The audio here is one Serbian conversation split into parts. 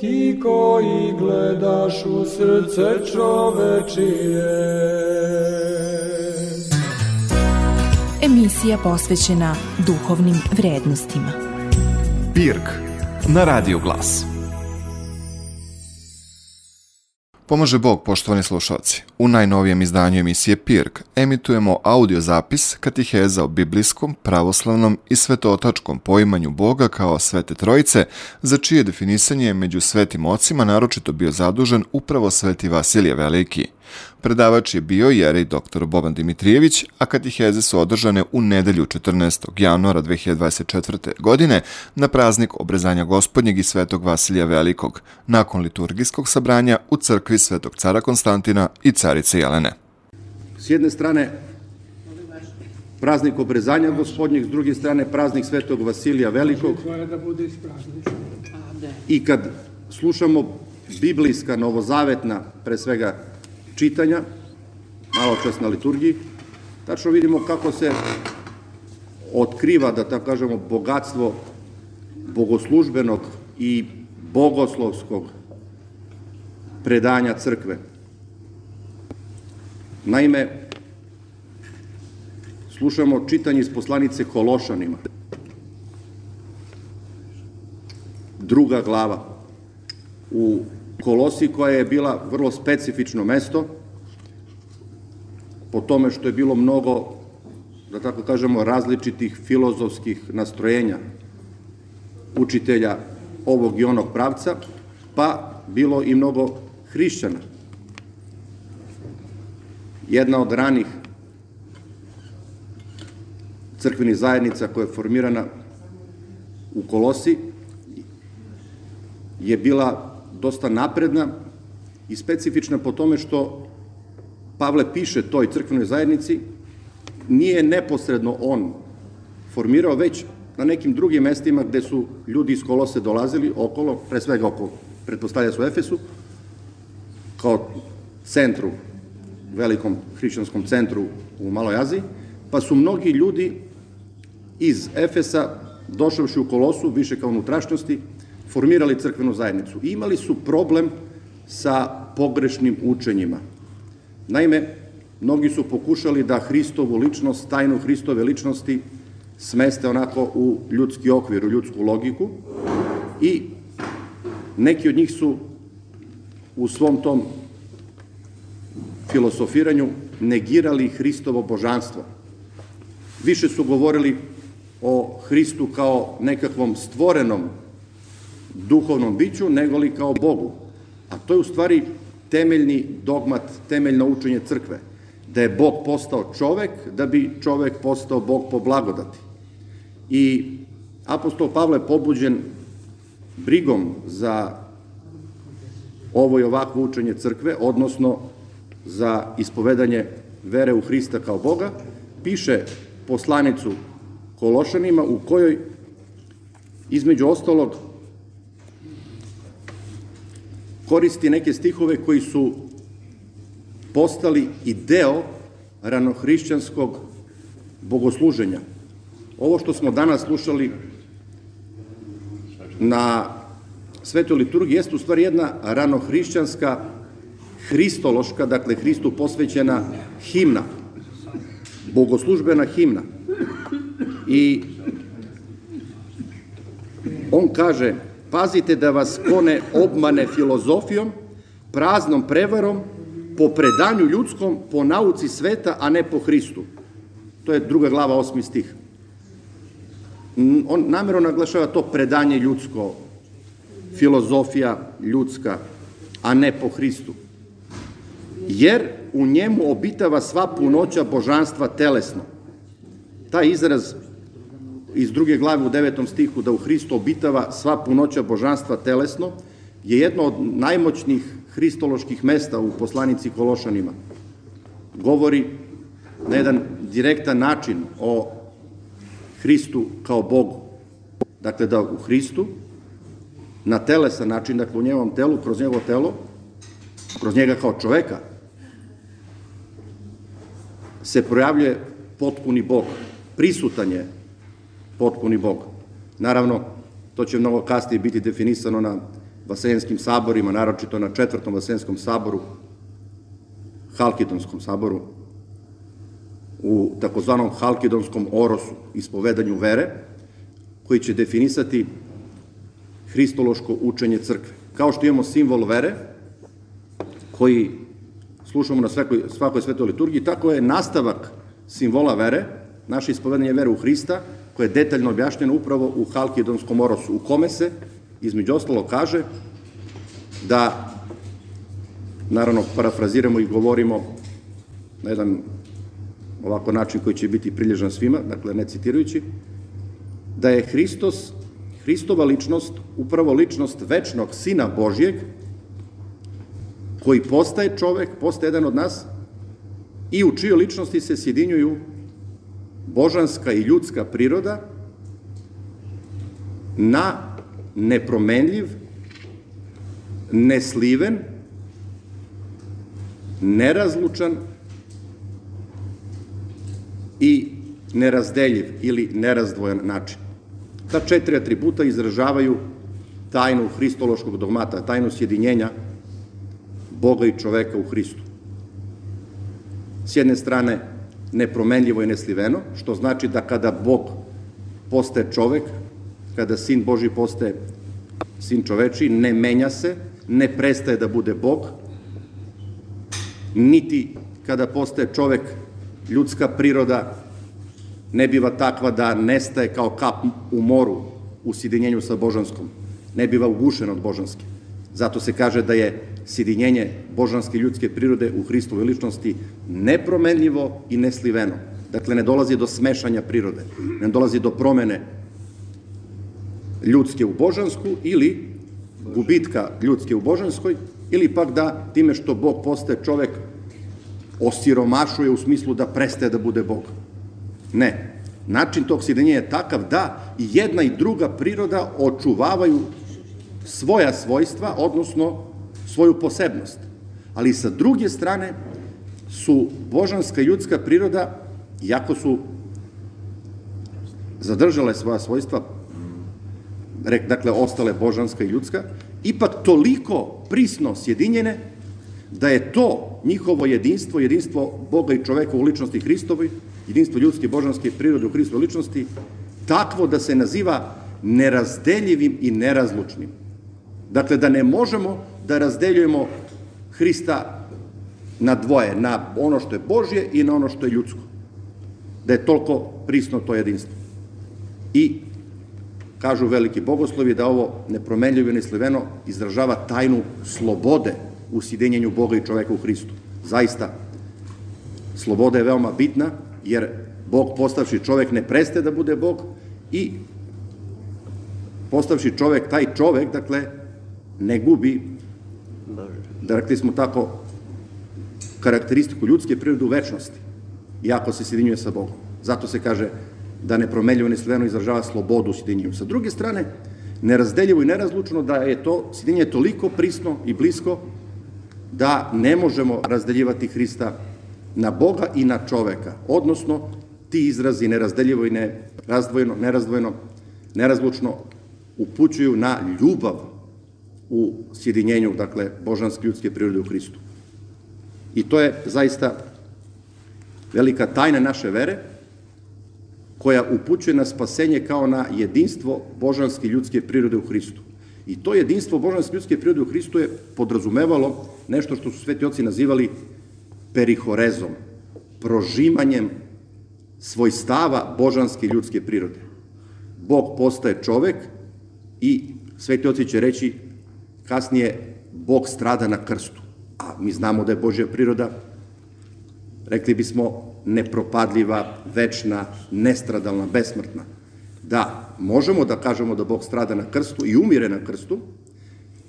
ti koji gledaš u srce čovečije. Emisija posvećena duhovnim vrednostima. Pirk na Radio Glas. Pomaže Bog, poštovani slušalci. U najnovijem izdanju emisije Pirk emitujemo audio zapis katiheza o biblijskom, pravoslavnom i svetotačkom poimanju Boga kao svete trojice, za čije definisanje je među svetim ocima naročito bio zadužen upravo sveti Vasilije Veliki. Predavač je bio jerej dr. Boban Dimitrijević, a katiheze su održane u nedelju 14. januara 2024. godine na praznik obrezanja gospodnjeg i svetog Vasilija Velikog, nakon liturgijskog sabranja u crkvi svetog cara Konstantina i carice Jelene. S jedne strane praznik obrezanja gospodnjeg, s druge strane praznik svetog Vasilija Velikog. I kad slušamo biblijska, novozavetna, pre svega čitanja, malo čas na liturgiji, tačno vidimo kako se otkriva, da tako kažemo, bogatstvo bogoslužbenog i bogoslovskog predanja crkve. Naime, slušamo čitanje iz poslanice Kološanima. Druga glava. U Kolosi koja je bila vrlo specifično mesto, po tome što je bilo mnogo, da tako kažemo, različitih filozofskih nastrojenja učitelja ovog i onog pravca, pa bilo i mnogo hrišćana. Jedna od ranih crkvenih zajednica koja je formirana u Kolosi je bila dosta napredna i specifična po tome što Pavle piše toj crkvenoj zajednici, nije neposredno on formirao, već na nekim drugim mestima gde su ljudi iz Kolose dolazili okolo, pre svega oko, pretpostavlja su Efesu, kao centru, velikom hrišćanskom centru u Maloj Aziji, pa su mnogi ljudi iz Efesa, došavši u Kolosu, više kao unutrašnjosti, formirali crkvenu zajednicu. I imali su problem sa pogrešnim učenjima. Naime, mnogi su pokušali da Hristovu ličnost, tajnu Hristove ličnosti, smeste onako u ljudski okvir, u ljudsku logiku i neki od njih su u svom tom filosofiranju negirali Hristovo božanstvo. Više su govorili o Hristu kao nekakvom stvorenom duhovnom biću, nego li kao Bogu. A to je u stvari temeljni dogmat, temeljno učenje crkve. Da je Bog postao čovek, da bi čovek postao Bog po blagodati. I apostol Pavle pobuđen brigom za ovo i ovakvo učenje crkve, odnosno za ispovedanje vere u Hrista kao Boga, piše poslanicu Kološanima u kojoj između ostalog koristi neke stihove koji su postali i deo ranohrišćanskog bogosluženja. Ovo što smo danas slušali na svetoj liturgiji jeste u stvari jedna ranohrišćanska hristološka, dakle Hristu posvećena himna, bogoslužbena himna. I on kaže, pazite da vas kone obmane filozofijom, praznom prevarom, po predanju ljudskom, po nauci sveta, a ne po Hristu. To je druga glava, osmi stih. On namjerno naglašava to predanje ljudsko, filozofija ljudska, a ne po Hristu. Jer u njemu obitava sva punoća božanstva telesno. Taj izraz iz druge glave u devetom stihu da u Hristu obitava sva punoća božanstva telesno je jedno od najmoćnijih hristoloških mesta u poslanici Kološanima. Govori na jedan direktan način o Hristu kao Bogu. Dakle, da u Hristu, na telesan način, dakle u njegovom telu, kroz njegovo telo, kroz njega kao čoveka, se projavljuje potpuni Bog. prisutan je potpuni Bog. Naravno, to će mnogo kasnije biti definisano na vasenskim saborima, naročito na četvrtom vasenskom saboru, Halkidonskom saboru, u takozvanom Halkidonskom orosu, ispovedanju vere, koji će definisati hristološko učenje crkve. Kao što imamo simbol vere, koji slušamo na svakoj, svakoj svetoj liturgiji, tako je nastavak simbola vere, naše ispovedanje vere u Hrista, koje je detaljno objašnjeno upravo u Halkidonskom orosu, u kome se, između ostalo, kaže da, naravno, parafraziramo i govorimo na jedan ovako način koji će biti prilježan svima, dakle, ne citirajući, da je Hristos, Hristova ličnost, upravo ličnost večnog Sina Božjeg, koji postaje čovek, postaje jedan od nas, i u čijoj ličnosti se sjedinjuju božanska i ljudska priroda na nepromenljiv, nesliven, nerazlučan i nerazdeljiv ili nerazdvojan način. Ta četiri atributa izražavaju tajnu hristološkog dogmata, tajnu sjedinjenja Boga i čoveka u Hristu. S jedne strane, nepromenljivo i nesliveno, što znači da kada Bog postaje čovek, kada Sin Boži postaje Sin čoveči, ne menja se, ne prestaje da bude Bog, niti kada postaje čovek, ljudska priroda ne biva takva da nestaje kao kap u moru u sidinjenju sa božanskom, ne biva ugušena od božanske. Zato se kaže da je sidinjenje božanske ljudske prirode u Hristovoj ličnosti nepromenljivo i nesliveno. Dakle, ne dolazi do smešanja prirode, ne dolazi do promene ljudske u božansku ili gubitka ljudske u božanskoj, ili pak da time što Bog postaje čovek osiromašuje u smislu da prestaje da bude Bog. Ne. Način tog sidinjenja je takav da i jedna i druga priroda očuvavaju svoja svojstva, odnosno svoju posebnost. Ali sa druge strane su božanska i ljudska priroda, iako su zadržale svoja svojstva, dakle, ostale božanska i ljudska, ipak toliko prisno sjedinjene da je to njihovo jedinstvo, jedinstvo Boga i čoveka u ličnosti Hristovoj, jedinstvo ljudske božanske prirode u Hristovoj ličnosti, takvo da se naziva nerazdeljivim i nerazlučnim. Dakle, da ne možemo da razdeljujemo Hrista na dvoje, na ono što je Božje i na ono što je ljudsko. Da je toliko prisno to jedinstvo. I kažu veliki bogoslovi da ovo nepromenljivo i nesliveno izražava tajnu slobode u sidinjenju Boga i čoveka u Hristu. Zaista, sloboda je veoma bitna, jer Bog postavši čovek ne prestaje da bude Bog i postavši čovek, taj čovek, dakle, ne gubi, da rekli smo tako, karakteristiku ljudske prirode u večnosti, iako se sjedinjuje sa Bogom. Zato se kaže da nepromenljivo nesliveno izražava slobodu u. Sa druge strane, nerazdeljivo i nerazlučno da je to sjedinjenje toliko prisno i blisko da ne možemo razdeljivati Hrista na Boga i na čoveka. Odnosno, ti izrazi nerazdeljivo i nerazdvojeno, nerazdvojeno, nerazlučno upućuju na ljubav u sjedinjenju, dakle, božanske ljudske prirode u Hristu. I to je zaista velika tajna naše vere, koja upućuje na spasenje kao na jedinstvo božanske ljudske prirode u Hristu. I to jedinstvo božanske ljudske prirode u Hristu je podrazumevalo nešto što su sveti oci nazivali perihorezom, prožimanjem svojstava božanske ljudske prirode. Bog postaje čovek i sveti oci će reći kasnije Bog strada na krstu. A mi znamo da je Božja priroda, rekli bismo, nepropadljiva, večna, nestradalna, besmrtna. Da, možemo da kažemo da Bog strada na krstu i umire na krstu,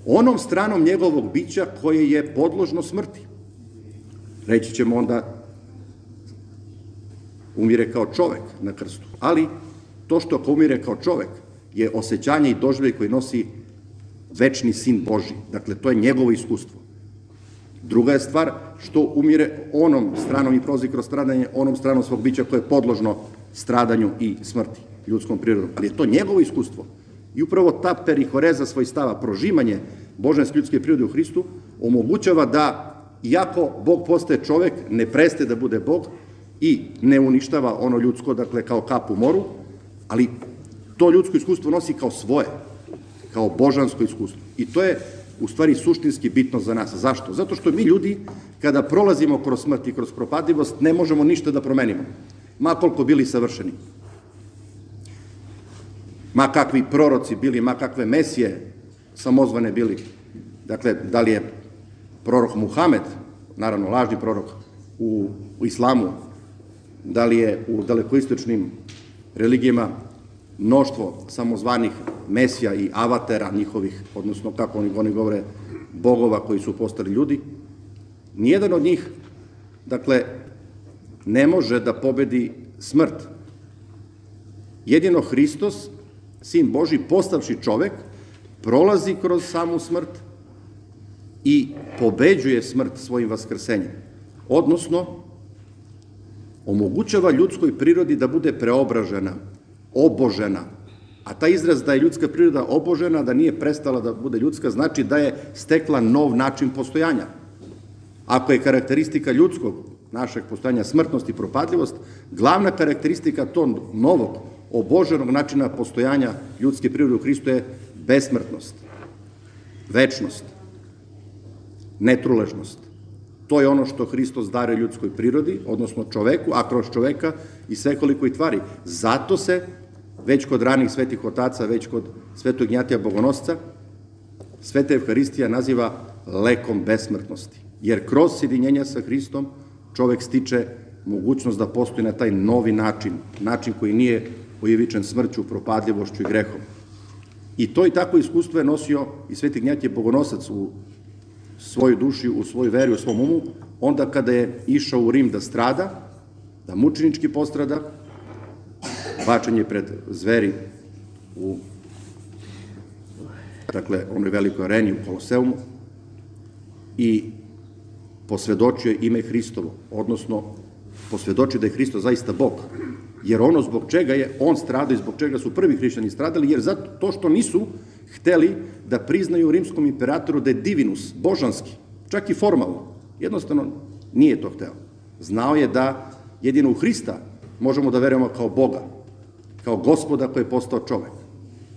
onom stranom njegovog bića koje je podložno smrti. Reći ćemo onda umire kao čovek na krstu. Ali to što ako umire kao čovek je osjećanje i doživljaj koji nosi večni sin Boži. Dakle, to je njegovo iskustvo. Druga je stvar što umire onom stranom i prozi kroz stradanje, onom stranom svog bića koje je podložno stradanju i smrti ljudskom prirodom. Ali je to njegovo iskustvo. I upravo ta perihoreza stava, prožimanje božanske ljudske prirode u Hristu, omogućava da, iako Bog postaje čovek, ne preste da bude Bog i ne uništava ono ljudsko, dakle, kao kap u moru, ali to ljudsko iskustvo nosi kao svoje, kao božansko iskustvo. I to je u stvari suštinski bitno za nas. Zašto? Zato što mi ljudi, kada prolazimo kroz smrt i kroz propadljivost, ne možemo ništa da promenimo. Ma koliko bili savršeni. Ma kakvi proroci bili, ma kakve mesije samozvane bili. Dakle, da li je prorok Muhamed, naravno lažni prorok u, u islamu, da li je u dalekoistočnim religijama mnoštvo samozvanih mesija i avatera njihovih, odnosno kako oni, govore, bogova koji su postali ljudi, nijedan od njih, dakle, ne može da pobedi smrt. Jedino Hristos, sin Boži, postavši čovek, prolazi kroz samu smrt i pobeđuje smrt svojim vaskrsenjem. Odnosno, omogućava ljudskoj prirodi da bude preobražena, obožena. A taj izraz da je ljudska priroda obožena, da nije prestala da bude ljudska, znači da je stekla nov način postojanja. Ako je karakteristika ljudskog našeg postojanja smrtnost i propadljivost, glavna karakteristika tog novog, oboženog načina postojanja ljudske prirode u Hristu je besmrtnost, večnost, netruležnost. To je ono što Hristos dare ljudskoj prirodi, odnosno čoveku, a kroz čoveka i svekoliko i tvari. Zato se već kod ranih svetih otaca, već kod svetog Gnjatija Bogonosca, Sveta Evharistija naziva lekom besmrtnosti. Jer kroz sjedinjenja sa Hristom čovek stiče mogućnost da postoji na taj novi način, način koji nije ujevičen smrću, propadljivošću i grehom. I to i tako iskustvo je nosio i Sveti Gnjatije Bogonosac u svojoj duši, u svojoj veri, u svom umu, onda kada je išao u Rim da strada, da mučenički postrada, bačanje pred zveri u dakle, onoj velikoj areni u Koloseumu i posvedočio ime Hristovo, odnosno posvedočio da je Hristo zaista Bog, jer ono zbog čega je on stradao i zbog čega su prvi hrišćani stradali, jer zato to što nisu hteli da priznaju rimskom imperatoru da je divinus, božanski, čak i formalno. Jednostavno nije to hteo. Znao je da jedino u Hrista možemo da verujemo kao Boga, kao gospoda koji je postao čovek.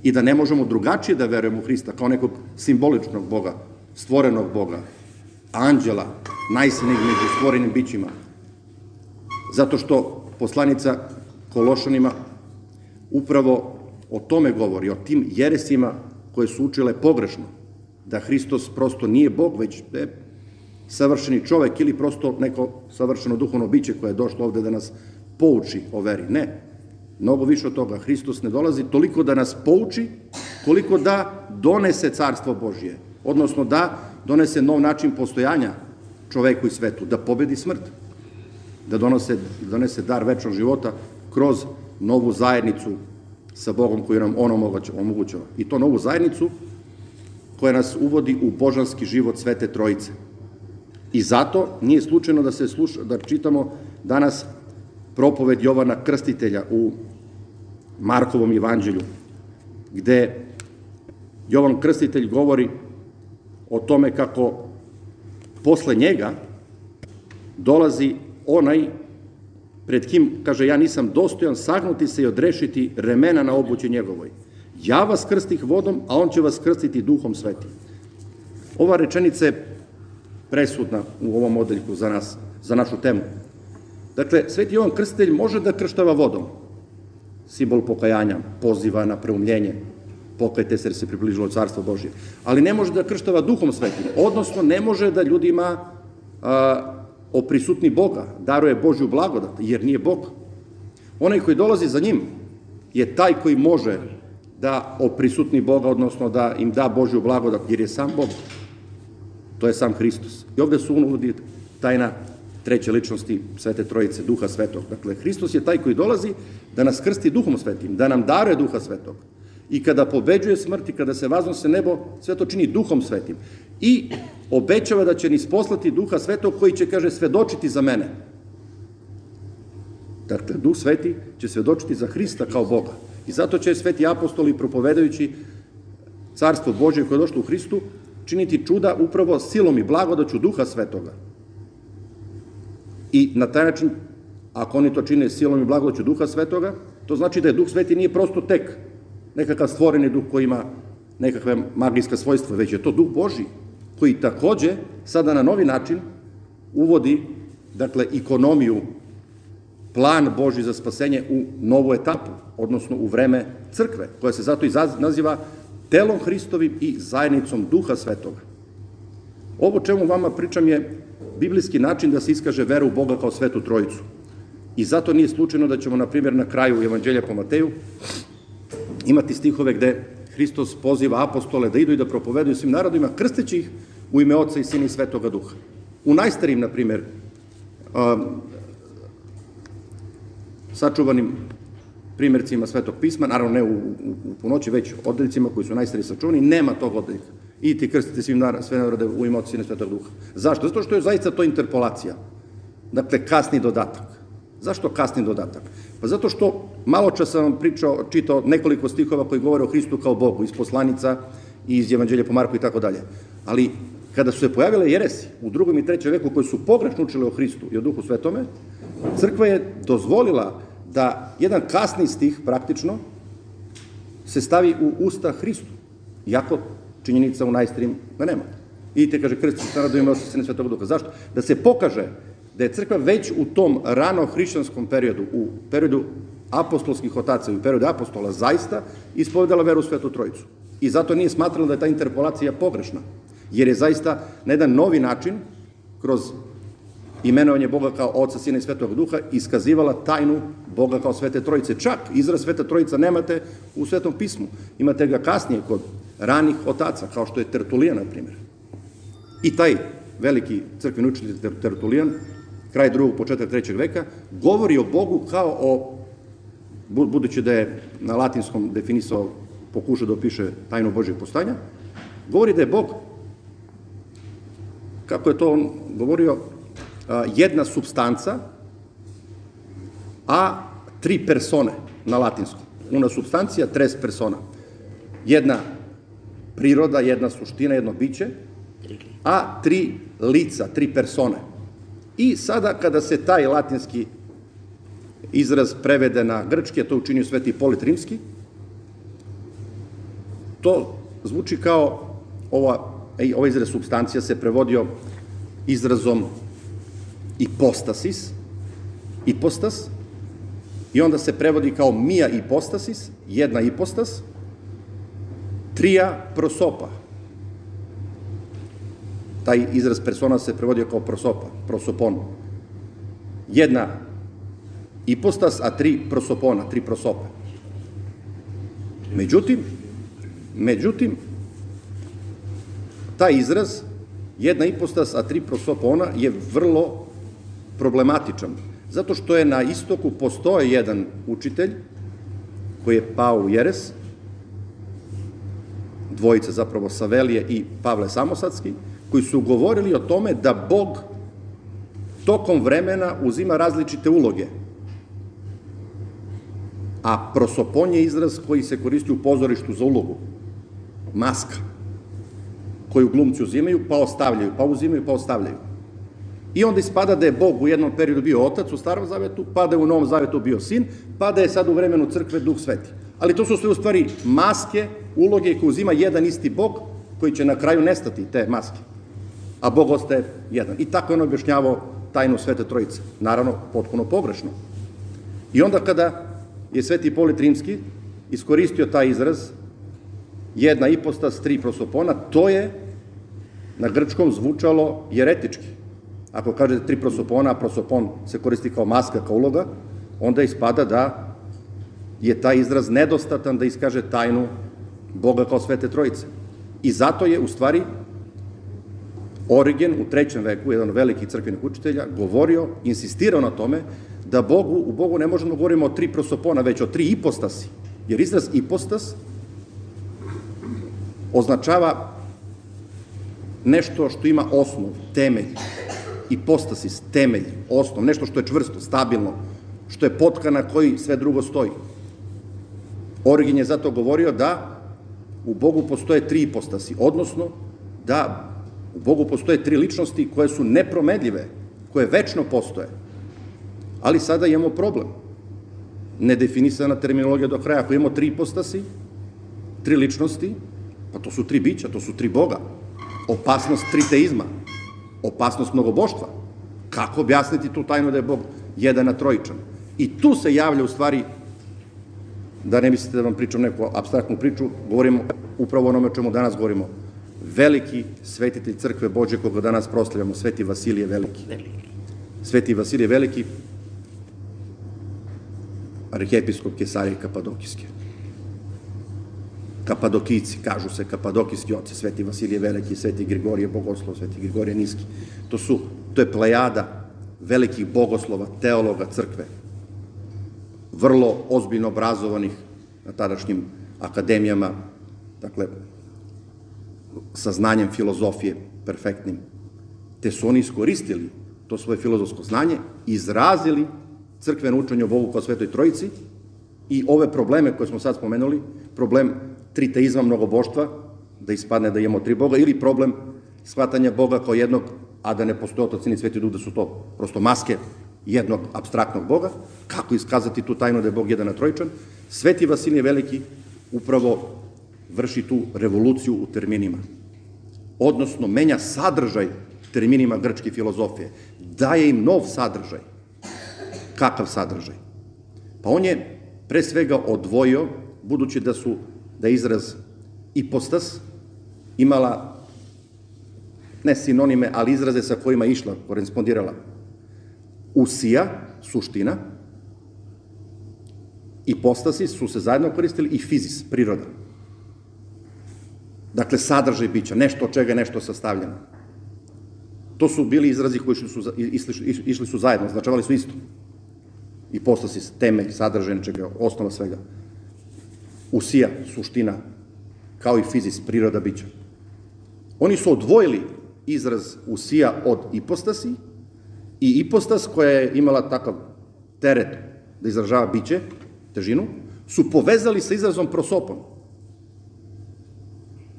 I da ne možemo drugačije da verujemo u Hrista kao nekog simboličnog Boga, stvorenog Boga, anđela, najsinijeg među stvorenim bićima. Zato što poslanica Kološanima upravo o tome govori, o tim jeresima koje su učile pogrešno, da Hristos prosto nije Bog, već je savršeni čovek ili prosto neko savršeno duhovno biće koje je došlo ovde da nas pouči o veri. Ne, mnogo više od toga. Hristos ne dolazi toliko da nas pouči, koliko da donese carstvo Božje, odnosno da donese nov način postojanja čoveku i svetu, da pobedi smrt, da donose, donese dar večnog života kroz novu zajednicu sa Bogom koju nam on omogućava. I to novu zajednicu koja nas uvodi u božanski život Svete Trojice. I zato nije slučajno da se sluša, da čitamo danas propoved Jovana Krstitelja u Markovom evanđelju, gde Jovan Krstitelj govori o tome kako posle njega dolazi onaj pred kim, kaže, ja nisam dostojan sagnuti se i odrešiti remena na obući njegovoj. Ja vas krstih vodom, a on će vas krstiti duhom svetim. Ova rečenica je presudna u ovom odeljku za nas, za našu temu. Dakle, Sveti Jovan Krstitelj može da krštava vodom, simbol pokajanja, poziva na preumljenje, pokajte se jer se približilo carstvo Božje. Ali ne može da krštava duhom svetim, odnosno ne može da ljudima a, oprisutni Boga, daruje Božju blagodat, jer nije Bog. Onaj koji dolazi za njim je taj koji može da oprisutni Boga, odnosno da im da Božju blagodat, jer je sam Bog. To je sam Hristos. I ovde su uvodi tajna treće ličnosti Svete Trojice, Duha Svetog. Dakle, Hristos je taj koji dolazi da nas krsti Duhom Svetim, da nam daruje Duha Svetog. I kada pobeđuje smrt i kada se vaznose nebo, sve to čini Duhom Svetim. I obećava da će ni isposlati Duha Svetog koji će, kaže, svedočiti za mene. Dakle, Duh Sveti će svedočiti za Hrista kao Boga. I zato će sveti apostoli propovedajući carstvo Božje koje je došlo u Hristu, činiti čuda upravo silom i blagodaću Duha Svetoga. I na taj način, ako oni to čine silom i blagodaću Duha Svetoga, to znači da je Duh Sveti nije prosto tek nekakav stvoreni duh koji ima nekakve magijska svojstva, već je to duh Boži, koji takođe sada na novi način uvodi, dakle, ekonomiju, plan Boži za spasenje u novu etapu, odnosno u vreme crkve, koja se zato i naziva telom Hristovim i zajednicom Duha Svetoga. Ovo čemu vama pričam je biblijski način da se iskaže vera u Boga kao svetu trojicu. I zato nije slučajno da ćemo, na primjer, na kraju Evanđelja po Mateju imati stihove gde Hristos poziva apostole da idu i da propovedaju svim narodima, krsteći ih u ime Oca i Sina i Svetoga Duha. U najstarijim, na primjer, sačuvanim primjercima Svetog pisma, naravno ne u, u, u punoći, već odeljcima koji su najstariji sačuvani, nema tog odeljka. I ti krstite svim nar sve narode u ime i Svetog Duha. Zašto? Zato što je zaista to interpolacija. Dakle, kasni dodatak. Zašto kasni dodatak? Pa zato što malo čas sam vam pričao, čitao nekoliko stihova koji govore o Hristu kao Bogu, iz poslanica i iz Evanđelja po Marku i tako dalje. Ali kada su se pojavile jeresi u drugom i trećem veku koji su pogrešno učili o Hristu i o Duhu Svetome, crkva je dozvolila da jedan kasni stih praktično se stavi u usta Hristu, jako činjenica u najstarijim da nema. te kaže, krsti se narodu se ne Svetog Duha. Zašto? Da se pokaže da je crkva već u tom rano hrišćanskom periodu, u periodu apostolskih otaca i u periodu apostola, zaista ispovedala veru u Svetu Trojicu. I zato nije smatrala da je ta interpolacija pogrešna, jer je zaista na jedan novi način, kroz imenovanje Boga kao Oca, Sina i Svetog Duha, iskazivala tajnu Boga kao Svete Trojice. Čak izraz Sveta Trojica nemate u Svetom pismu. Imate ga kasnije kod ranih otaca, kao što je Tertulijan, na primjer. I taj veliki crkveni učitelj Tertulijan kraj drugog, početak trećeg veka, govori o Bogu kao o, budući da je na latinskom definisao, pokušao da opiše tajnu Božeg postanja, govori da je Bog, kako je to on govorio, jedna substanca, a tri persone na latinskom. Una substancija, tres persona. Jedna priroda, jedna suština, jedno biće, a tri lica, tri persone. I sada kada se taj latinski izraz prevede na grčki, a to učinio Sveti Polit Rimski, to zvuči kao ova, ovaj izraz substancija se prevodio izrazom ipostasis, ipostas, i onda se prevodi kao mija ipostasis, jedna ipostas, trija prosopa, taj izraz persona se prevodio kao prosopa, prosopon. Jedna ipostas, a tri prosopona, tri prosope. Međutim, međutim, taj izraz, jedna ipostas, a tri prosopona, je vrlo problematičan. Zato što je na istoku postoje jedan učitelj, koji je pao u Jeres, dvojica zapravo Savelije i Pavle Samosadski, koji su govorili o tome da Bog tokom vremena uzima različite uloge. A prosopon je izraz koji se koristi u pozorištu za ulogu. Maska koju glumci uzimaju, pa ostavljaju, pa uzimaju, pa ostavljaju. I onda ispada da je Bog u jednom periodu bio otac u starom zavetu, pa da je u novom zavetu bio sin, pa da je sad u vremenu crkve duh sveti. Ali to su sve u stvari maske, uloge koje uzima jedan isti Bog, koji će na kraju nestati te maske a Bog ostaje jedan. I tako je on objašnjavao tajnu Svete Trojice. Naravno, potpuno pogrešno. I onda kada je Sveti Polit Rimski iskoristio taj izraz, jedna ipostas, tri prosopona, to je na grčkom zvučalo jeretički. Ako kažete tri prosopona, a prosopon se koristi kao maska, kao uloga, onda ispada da je taj izraz nedostatan da iskaže tajnu Boga kao Svete Trojice. I zato je, u stvari, Origen u trećem veku, jedan od velikih crkvenih učitelja, govorio, insistirao na tome da Bogu, u Bogu ne možemo da govorimo o tri prosopona, već o tri ipostasi. Jer izraz ipostas označava nešto što ima osnov, temelj, ipostasis, temelj, osnov, nešto što je čvrsto, stabilno, što je potka na koji sve drugo stoji. Origin je zato govorio da u Bogu postoje tri ipostasi, odnosno da u Bogu postoje tri ličnosti koje su nepromedljive, koje večno postoje. Ali sada imamo problem. Nedefinisana terminologija do kraja. Ako imamo tri ipostasi, tri ličnosti, pa to su tri bića, to su tri Boga. Opasnost triteizma, opasnost mnogoboštva. Kako objasniti tu tajnu da je Bog jedan na trojičan? I tu se javlja u stvari, da ne mislite da vam pričam neku abstraktnu priču, govorimo upravo onome o čemu danas govorimo. Veliki svetitelj crkve Bođe koga danas proslavljamo, Sveti Vasilije Veliki. Sveti Vasilije Veliki, arhijepiskop Kesarije Kapadokijske. Kapadokijci, kažu se kapadokijski oci, Sveti Vasilije Veliki, Sveti Grigorije Bogoslov, Sveti Grigorije Niski. To su, to je plejada velikih bogoslova, teologa crkve, vrlo ozbiljno obrazovanih na tadašnjim akademijama, dakle, sa znanjem filozofije perfektnim. Te su oni iskoristili to svoje filozofsko znanje, izrazili crkveno učenje o Bogu kao Svetoj Trojici i ove probleme koje smo sad spomenuli, problem triteizma mnogoboštva, da ispadne da imamo tri Boga, ili problem shvatanja Boga kao jednog, a da ne postoje otac ni sveti duh, da su to prosto maske jednog abstraktnog Boga, kako iskazati tu tajnu da je Bog jedan na trojičan, Sveti Vasilije Veliki upravo vrši tu revoluciju u terminima. Odnosno, menja sadržaj terminima grčke filozofije. Daje im nov sadržaj. Kakav sadržaj? Pa on je pre svega odvojio, budući da su da izraz ipostas imala ne sinonime, ali izraze sa kojima je išla, korespondirala. Usija, suština, ipostasi su se zajedno koristili i fizis, priroda. Dakle, sadržaj bića, nešto od čega je nešto sastavljeno. To su bili izrazi koji su, išli, išli su zajedno, značavali su isto. I postasi temelj, sadržaj nečega, osnova svega usija, suština, kao i fizis, priroda bića. Oni su odvojili izraz usija od ipostasi i ipostas koja je imala takav teret da izražava biće, težinu, su povezali sa izrazom prosopon.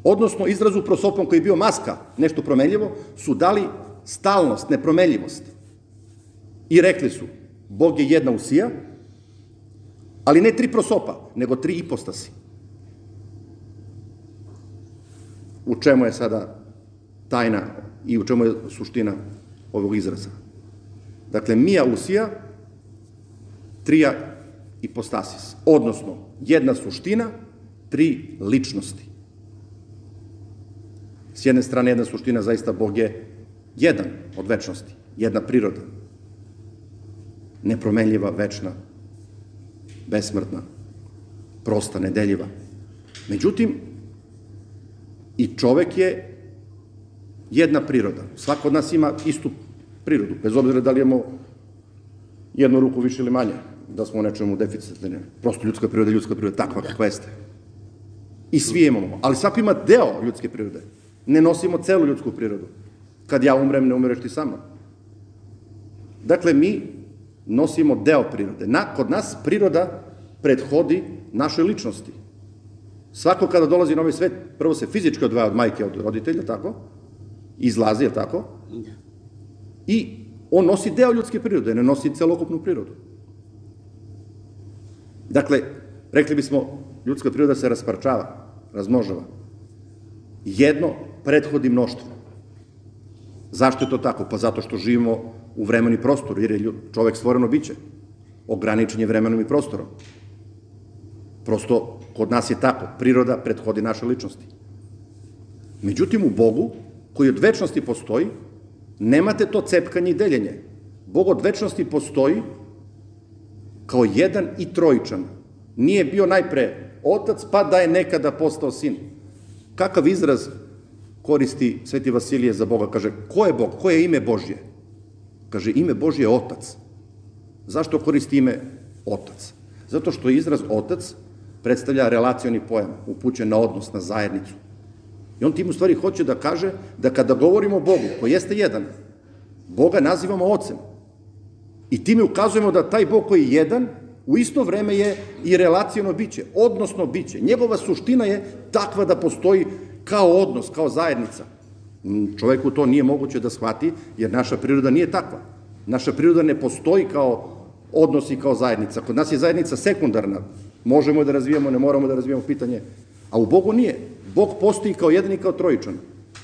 Odnosno, izrazu prosopon koji je bio maska, nešto promenljivo, su dali stalnost, nepromenljivost. I rekli su, Bog je jedna usija, Ali ne tri prosopa, nego tri ipostasi. U čemu je sada tajna i u čemu je suština ovog izraza? Dakle, mija usija, trija ipostasis, odnosno jedna suština, tri ličnosti. S jedne strane, jedna suština, zaista Bog je jedan od večnosti, jedna priroda, nepromenljiva, večna, besmrtna, prosta, nedeljiva. Međutim, i čovek je jedna priroda. Svako od nas ima istu prirodu, bez obzira da li imamo jednu ruku više ili manje, da smo u nečemu deficitne. Prosto ljudska priroda je ljudska priroda, takva kakva jeste. I svi imamo, ali svako ima deo ljudske prirode. Ne nosimo celu ljudsku prirodu. Kad ja umrem, ne umireš ti sa mnom. Dakle, mi nosimo deo prirode. Na, kod nas priroda prethodi našoj ličnosti. Svako kada dolazi na ovaj svet, prvo se fizički odvaja od majke, od roditelja, tako? Izlazi, je tako? Da. I on nosi deo ljudske prirode, ne nosi celokupnu prirodu. Dakle, rekli bismo, ljudska priroda se rasparčava, razmnožava. Jedno prethodi mnoštvo. Zašto je to tako? Pa zato što živimo u vremenu i prostoru, jer je čovek stvoreno biće. Ograničen je vremenom i prostorom. Prosto, kod nas je tako. Priroda prethodi naše ličnosti. Međutim, u Bogu, koji od večnosti postoji, nemate to cepkanje i deljenje. Bog od večnosti postoji kao jedan i trojičan. Nije bio najpre otac, pa da je nekada postao sin. Kakav izraz koristi Sveti Vasilije za Boga? Kaže, ko je Bog? Ko je ime Božje? Kaže, ime Božje je otac. Zašto koristi ime otac? Zato što izraz otac predstavlja relacioni pojam, upućen na odnos, na zajednicu. I on tim u stvari hoće da kaže da kada govorimo o Bogu, koji jeste jedan, Boga nazivamo ocem. I time ukazujemo da taj Bog koji je jedan, u isto vreme je i relacijono biće, odnosno biće. Njegova suština je takva da postoji kao odnos, kao zajednica. Čoveku to nije moguće da shvati, jer naša priroda nije takva. Naša priroda ne postoji kao odnos i kao zajednica. Kod nas je zajednica sekundarna. Možemo da razvijamo, ne moramo da razvijamo pitanje. A u Bogu nije. Bog postoji kao jedan i kao trojičan.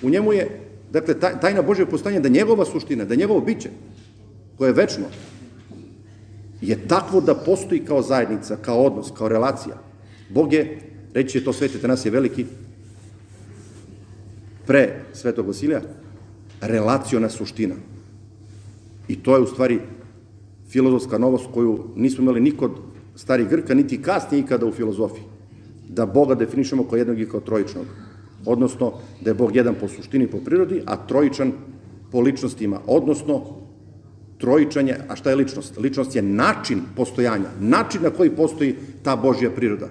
U njemu je, dakle, tajna Božje postanje da njegova suština, da njegovo biće, koje je večno, je takvo da postoji kao zajednica, kao odnos, kao relacija. Bog je, reći je to svetite nas je veliki, pre Svetog Vasilija, relaciona suština. I to je u stvari filozofska novost koju nismo imali nikod stari Grka, niti kasnije ikada u filozofiji. Da Boga definišemo kao jednog i kao trojičnog. Odnosno, da je Bog jedan po suštini po prirodi, a trojičan po ličnostima. Odnosno, trojičanje, a šta je ličnost? Ličnost je način postojanja, način na koji postoji ta Božja priroda.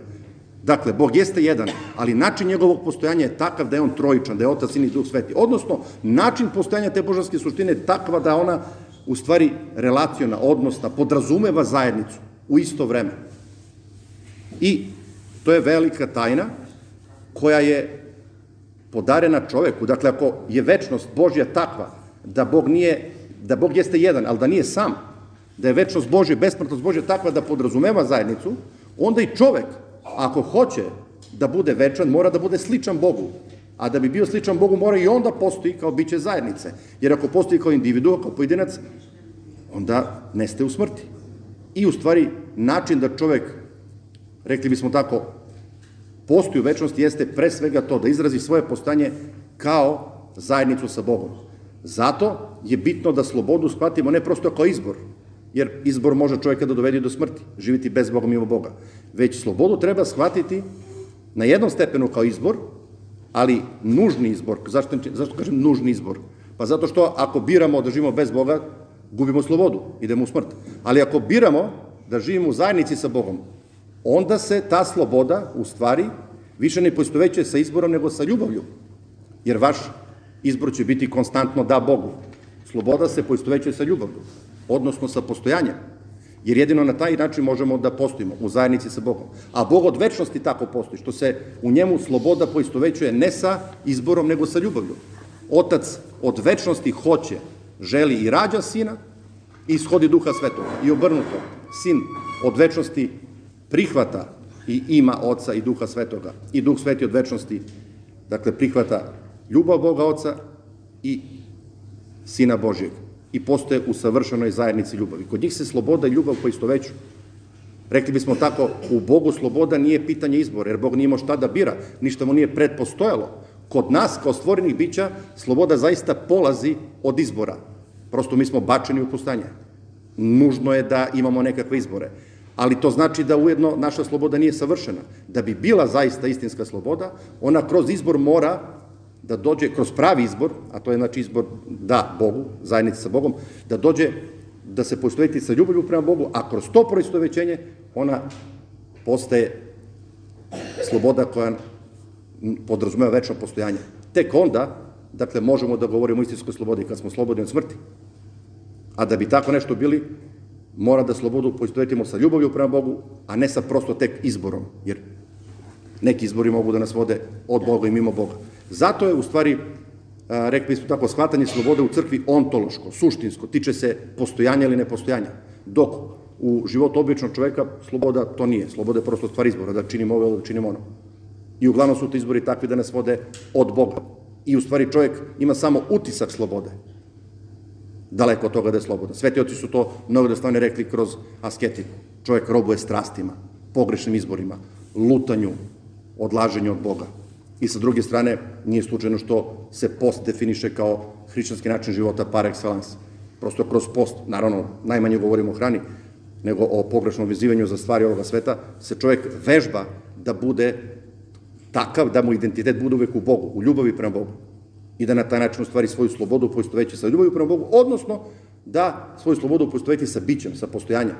Dakle, Bog jeste jedan, ali način njegovog postojanja je takav da je on trojičan, da je Otac, Sin i Duh Sveti. Odnosno, način postojanja te božanske suštine je takva da ona u stvari relacijona, odnosna, podrazumeva zajednicu u isto vreme. I to je velika tajna koja je podarena čoveku. Dakle, ako je večnost Božja takva da Bog nije, da Bog jeste jedan, ali da nije sam, da je večnost Božja, besmrtnost Božja takva da podrazumeva zajednicu, onda i čovek, ako hoće da bude večan, mora da bude sličan Bogu. A da bi bio sličan Bogu, mora i onda postoji kao biće zajednice. Jer ako postoji kao individu, kao pojedinac, onda neste u smrti. I u stvari, način da čovek, rekli bismo tako, postoji u večnosti jeste pre svega to, da izrazi svoje postanje kao zajednicu sa Bogom. Zato je bitno da slobodu shvatimo ne prosto kao izbor, jer izbor može čovjeka da dovedi do smrti, živiti bez Boga mimo Boga, već slobodu treba shvatiti na jednom stepenu kao izbor, ali nužni izbor. Zašto, zašto kažem nužni izbor? Pa zato što ako biramo da živimo bez Boga, gubimo slobodu, idemo u smrt. Ali ako biramo da živimo u zajednici sa Bogom, onda se ta sloboda, u stvari, više ne poistovećuje sa izborom, nego sa ljubavlju. Jer vaš izbor će biti konstantno da Bogu. Sloboda se poistovećuje sa ljubavlju, odnosno sa postojanjem. Jer jedino na taj način možemo da postojimo u zajednici sa Bogom. A Bog od večnosti tako postoji, što se u njemu sloboda poistovećuje ne sa izborom, nego sa ljubavlju. Otac od večnosti hoće, želi i rađa sina i ishodi duha svetoga. I obrnuto, sin od večnosti prihvata i ima oca i duha svetoga. I duh sveti od večnosti, dakle, prihvata ljubav Boga oca i sina Božjeg i postoje u savršenoj zajednici ljubavi. Kod njih se sloboda i ljubav poistoveću. Rekli bismo tako, u Bogu sloboda nije pitanje izbora, jer Bog nije imao šta da bira, ništa mu nije predpostojalo. Kod nas, kao stvorenih bića, sloboda zaista polazi od izbora. Prosto mi smo bačeni u pustanje. Nužno je da imamo nekakve izbore. Ali to znači da ujedno naša sloboda nije savršena. Da bi bila zaista istinska sloboda, ona kroz izbor mora da dođe kroz pravi izbor, a to je znači izbor da Bogu, zajednici sa Bogom, da dođe da se poistoveti sa ljubavlju prema Bogu, a kroz to poistovećenje ona postaje sloboda koja podrazumeva večno postojanje. Tek onda, dakle, možemo da govorimo o istinskoj slobodi kad smo slobodni od smrti. A da bi tako nešto bili, mora da slobodu poistovetimo sa ljubavlju prema Bogu, a ne sa prosto tek izborom, jer neki izbori mogu da nas vode od Boga i mimo Boga. Zato je, u stvari, rekli bismo tako, shvatanje slobode u crkvi ontološko, suštinsko, tiče se postojanja ili nepostojanja. Dok u životu običnog čoveka sloboda to nije. Sloboda je prosto stvar izbora, da činimo ovo da činimo ono. I uglavnom su ti izbori takvi da nas vode od Boga. I u stvari čovjek ima samo utisak slobode. Daleko od toga da je slobodan. Sveti oci su to mnogo da stavne rekli kroz asketiku. Čovjek robuje strastima, pogrešnim izborima, lutanju, odlaženju od Boga. I sa druge strane, nije slučajno što se post definiše kao hrišćanski način života par excellence. Prosto kroz post, naravno, najmanje govorimo o hrani, nego o pogrešnom vezivanju za stvari ovoga sveta, se čovjek vežba da bude takav, da mu identitet bude uvek u Bogu, u ljubavi prema Bogu. I da na taj način stvari svoju slobodu poistoveći sa ljubavi prema Bogu, odnosno da svoju slobodu poistoveći sa bićem, sa postojanjem,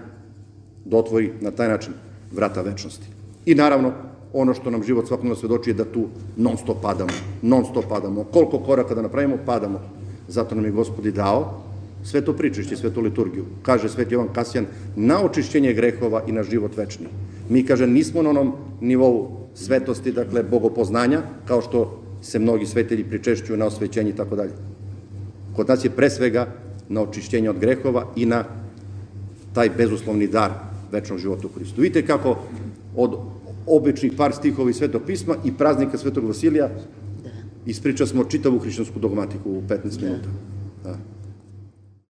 da otvori na taj način vrata večnosti. I naravno, ono što nam život svakodnevno svedoči je da tu non stop padamo, non stop padamo. Koliko koraka da napravimo, padamo. Zato nam je Gospodi dao sveto pričešće, sveto liturgiju. Kaže sveti Jovan Kasijan, na očišćenje grehova i na život večni. Mi, kaže, nismo na onom nivou svetosti, dakle, bogopoznanja, kao što se mnogi svetelji pričešćuju na osvećenje i tako dalje. Kod nas je pre svega na očišćenje od grehova i na taj bezuslovni dar večnog života u Hristu. Vidite kako od običnih par stihova iz Svetog pisma i praznika Svetog Vasilija ispriča smo čitavu hrišćansku dogmatiku u 15 minuta. Da.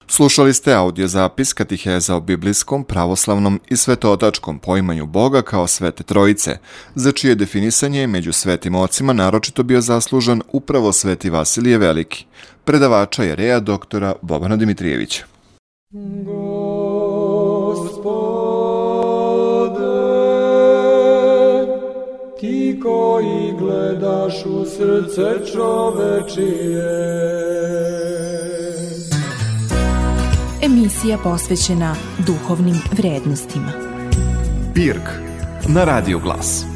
Slušali ste audio zapis katiheza o biblijskom, pravoslavnom i svetotačkom poimanju Boga kao svete trojice, za čije definisanje je među svetim ocima naročito bio zaslužan upravo sveti Vasilije Veliki. Predavača je reja doktora Bobana Dimitrijevića. Ti koji gledaš u srce čovečije. Emisija posvećena duhovnim vrednostima. Pirk na Radio Glas.